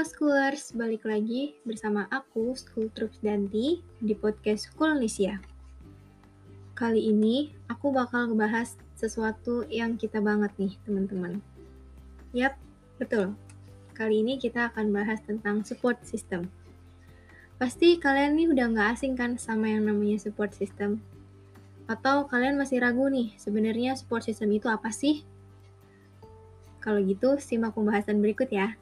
Halo Schoolers, balik lagi bersama aku, School Troops Danti, di podcast Schoolnesia. Kali ini, aku bakal ngebahas sesuatu yang kita banget nih, teman-teman. Yap, betul. Kali ini kita akan bahas tentang support system. Pasti kalian nih udah nggak asing kan sama yang namanya support system? Atau kalian masih ragu nih, sebenarnya support system itu apa sih? Kalau gitu, simak pembahasan berikut ya.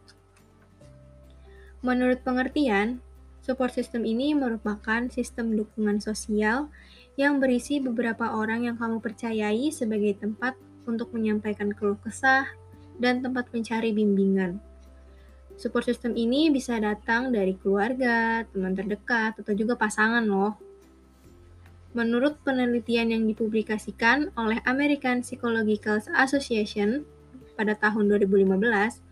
Menurut pengertian, support system ini merupakan sistem dukungan sosial yang berisi beberapa orang yang kamu percayai sebagai tempat untuk menyampaikan keluh kesah dan tempat mencari bimbingan. Support system ini bisa datang dari keluarga, teman terdekat, atau juga pasangan loh. Menurut penelitian yang dipublikasikan oleh American Psychological Association pada tahun 2015,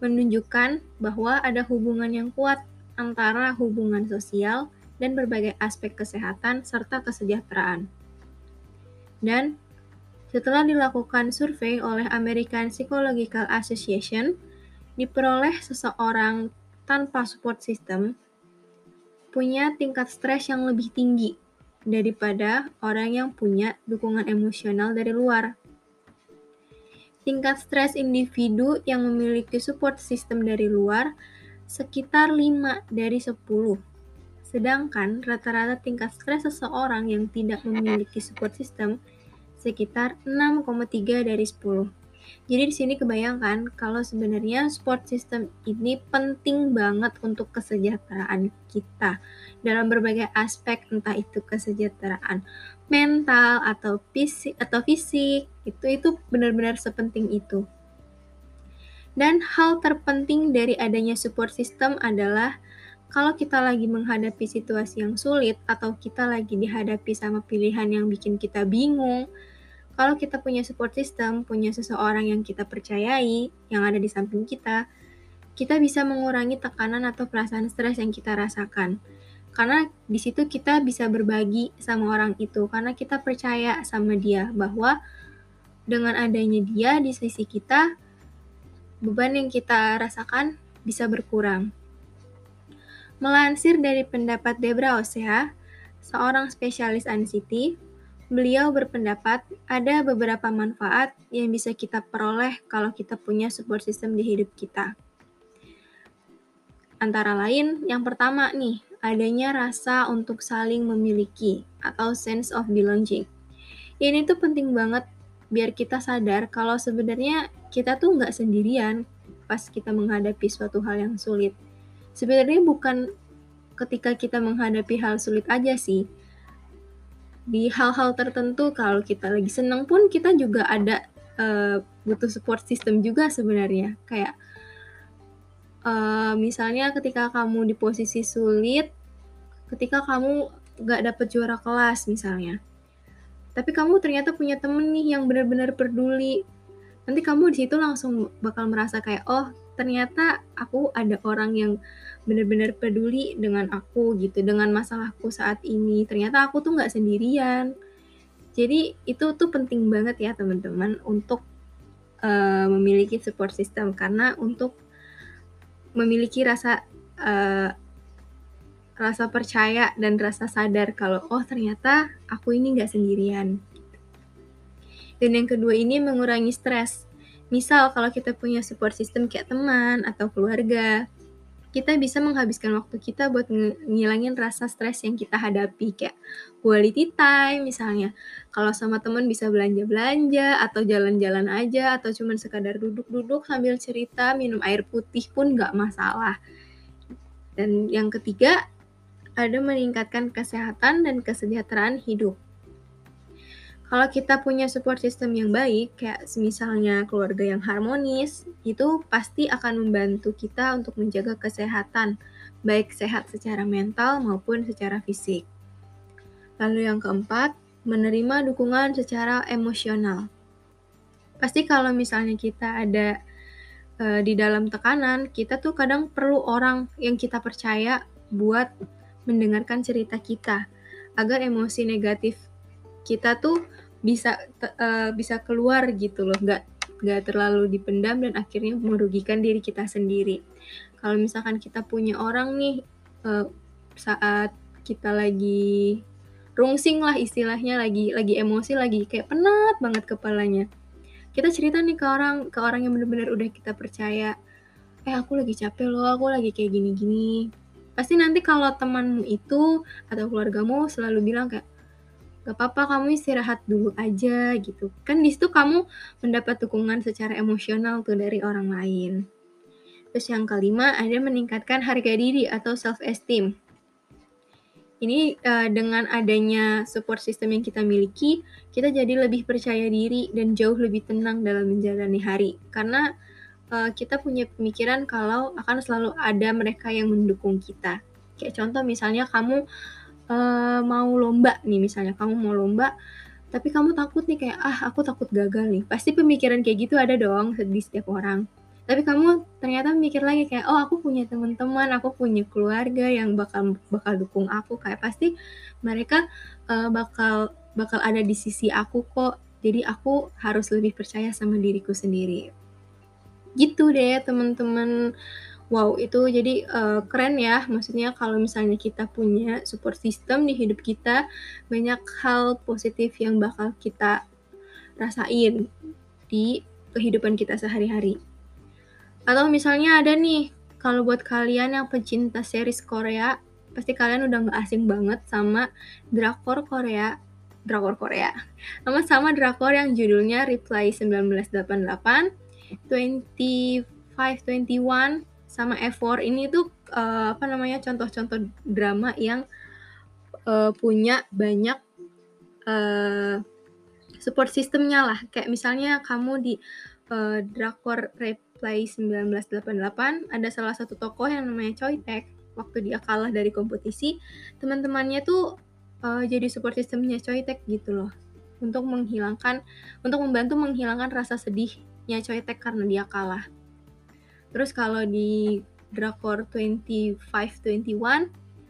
menunjukkan bahwa ada hubungan yang kuat antara hubungan sosial dan berbagai aspek kesehatan serta kesejahteraan. Dan setelah dilakukan survei oleh American Psychological Association, diperoleh seseorang tanpa support system punya tingkat stres yang lebih tinggi daripada orang yang punya dukungan emosional dari luar. Tingkat stres individu yang memiliki support system dari luar sekitar 5 dari 10. Sedangkan rata-rata tingkat stres seseorang yang tidak memiliki support system sekitar 6,3 dari 10. Jadi di sini kebayangkan kalau sebenarnya support system ini penting banget untuk kesejahteraan kita dalam berbagai aspek entah itu kesejahteraan mental atau fisik atau fisik itu itu benar-benar sepenting itu. Dan hal terpenting dari adanya support system adalah kalau kita lagi menghadapi situasi yang sulit atau kita lagi dihadapi sama pilihan yang bikin kita bingung, kalau kita punya support system, punya seseorang yang kita percayai, yang ada di samping kita, kita bisa mengurangi tekanan atau perasaan stres yang kita rasakan karena di situ kita bisa berbagi sama orang itu karena kita percaya sama dia bahwa dengan adanya dia di sisi kita beban yang kita rasakan bisa berkurang. Melansir dari pendapat Debra Osea, seorang spesialis anxiety, beliau berpendapat ada beberapa manfaat yang bisa kita peroleh kalau kita punya support system di hidup kita. Antara lain, yang pertama nih, adanya rasa untuk saling memiliki atau sense of belonging. Ini tuh penting banget biar kita sadar kalau sebenarnya kita tuh nggak sendirian pas kita menghadapi suatu hal yang sulit. Sebenarnya bukan ketika kita menghadapi hal sulit aja sih. Di hal-hal tertentu kalau kita lagi senang pun kita juga ada uh, butuh support system juga sebenarnya. Kayak uh, misalnya ketika kamu di posisi sulit, ketika kamu gak dapet juara kelas misalnya, tapi kamu ternyata punya temen nih yang benar-benar peduli, nanti kamu di situ langsung bakal merasa kayak oh ternyata aku ada orang yang benar-benar peduli dengan aku gitu, dengan masalahku saat ini. Ternyata aku tuh nggak sendirian. Jadi itu tuh penting banget ya teman-teman untuk uh, memiliki support system karena untuk memiliki rasa uh, rasa percaya dan rasa sadar kalau oh ternyata aku ini nggak sendirian. Dan yang kedua ini mengurangi stres. Misal kalau kita punya support system kayak teman atau keluarga, kita bisa menghabiskan waktu kita buat ngilangin rasa stres yang kita hadapi kayak quality time misalnya. Kalau sama teman bisa belanja-belanja atau jalan-jalan aja atau cuma sekadar duduk-duduk sambil cerita, minum air putih pun nggak masalah. Dan yang ketiga, ada meningkatkan kesehatan dan kesejahteraan hidup. Kalau kita punya support system yang baik, kayak misalnya keluarga yang harmonis, itu pasti akan membantu kita untuk menjaga kesehatan, baik sehat secara mental maupun secara fisik. Lalu yang keempat, menerima dukungan secara emosional. Pasti kalau misalnya kita ada uh, di dalam tekanan, kita tuh kadang perlu orang yang kita percaya buat mendengarkan cerita kita, agar emosi negatif kita tuh bisa uh, bisa keluar gitu loh. Nggak gak terlalu dipendam dan akhirnya merugikan diri kita sendiri. Kalau misalkan kita punya orang nih uh, saat kita lagi rungsing lah istilahnya lagi lagi emosi lagi kayak penat banget kepalanya. Kita cerita nih ke orang ke orang yang bener-bener udah kita percaya. Eh aku lagi capek loh aku lagi kayak gini-gini pasti nanti kalau temanmu itu atau keluargamu selalu bilang kayak gak apa-apa kamu istirahat dulu aja gitu. Kan di situ kamu mendapat dukungan secara emosional tuh dari orang lain. Terus yang kelima ada meningkatkan harga diri atau self esteem ini uh, dengan adanya support system yang kita miliki, kita jadi lebih percaya diri dan jauh lebih tenang dalam menjalani hari. Karena uh, kita punya pemikiran kalau akan selalu ada mereka yang mendukung kita. Kayak contoh misalnya kamu uh, mau lomba nih, misalnya kamu mau lomba, tapi kamu takut nih kayak ah aku takut gagal nih. Pasti pemikiran kayak gitu ada dong di setiap orang tapi kamu ternyata mikir lagi kayak oh aku punya teman-teman aku punya keluarga yang bakal bakal dukung aku kayak pasti mereka uh, bakal bakal ada di sisi aku kok jadi aku harus lebih percaya sama diriku sendiri gitu deh teman-teman. Wow itu jadi uh, keren ya. Maksudnya kalau misalnya kita punya support system di hidup kita banyak hal positif yang bakal kita rasain di kehidupan kita sehari-hari. Atau misalnya ada nih, kalau buat kalian yang pecinta series Korea, pasti kalian udah nggak asing banget sama drakor Korea, drakor Korea, sama sama drakor yang judulnya Reply 1988, 2521, sama F4 ini tuh uh, apa namanya contoh-contoh drama yang uh, punya banyak uh, support sistemnya lah. Kayak misalnya kamu di uh, drakor Rep Play 1988 ada salah satu tokoh yang namanya Choi waktu dia kalah dari kompetisi teman-temannya tuh uh, jadi support systemnya Choi gitu loh. Untuk menghilangkan untuk membantu menghilangkan rasa sedihnya Choi Taek karena dia kalah terus kalau di drakor 2521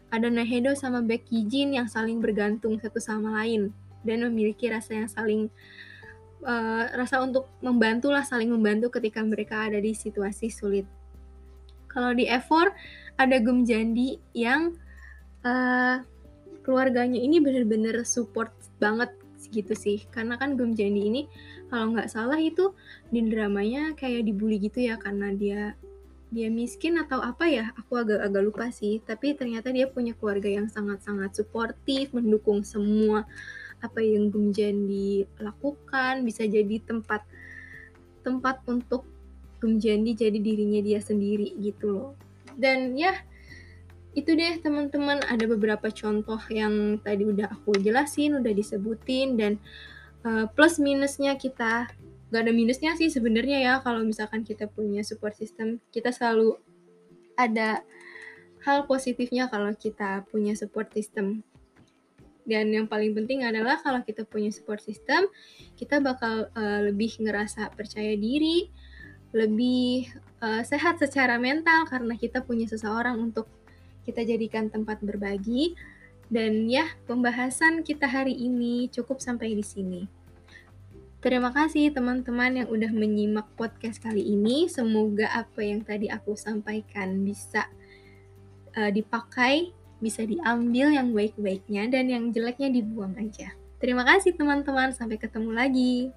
ada Nahedo sama Becky Jin yang saling bergantung satu sama lain dan memiliki rasa yang saling uh, rasa untuk membantu lah saling membantu ketika mereka ada di situasi sulit. Kalau di F4 ada Gum Jandi yang uh, keluarganya ini bener-bener support banget gitu sih. Karena kan Gum Jandi ini kalau nggak salah itu di dramanya kayak dibully gitu ya karena dia dia miskin atau apa ya aku agak-agak lupa sih. Tapi ternyata dia punya keluarga yang sangat-sangat suportif mendukung semua apa yang Gumjandi lakukan. Bisa jadi tempat tempat untuk Gumjandi jadi dirinya dia sendiri gitu loh. Dan ya itu deh teman-teman. Ada beberapa contoh yang tadi udah aku jelasin udah disebutin dan uh, plus minusnya kita. Gak ada minusnya sih sebenarnya ya kalau misalkan kita punya support system. Kita selalu ada hal positifnya kalau kita punya support system. Dan yang paling penting adalah kalau kita punya support system, kita bakal uh, lebih ngerasa percaya diri, lebih uh, sehat secara mental karena kita punya seseorang untuk kita jadikan tempat berbagi. Dan ya, pembahasan kita hari ini cukup sampai di sini. Terima kasih teman-teman yang udah menyimak podcast kali ini. Semoga apa yang tadi aku sampaikan bisa uh, dipakai bisa diambil yang baik-baiknya dan yang jeleknya dibuang aja. Terima kasih teman-teman, sampai ketemu lagi.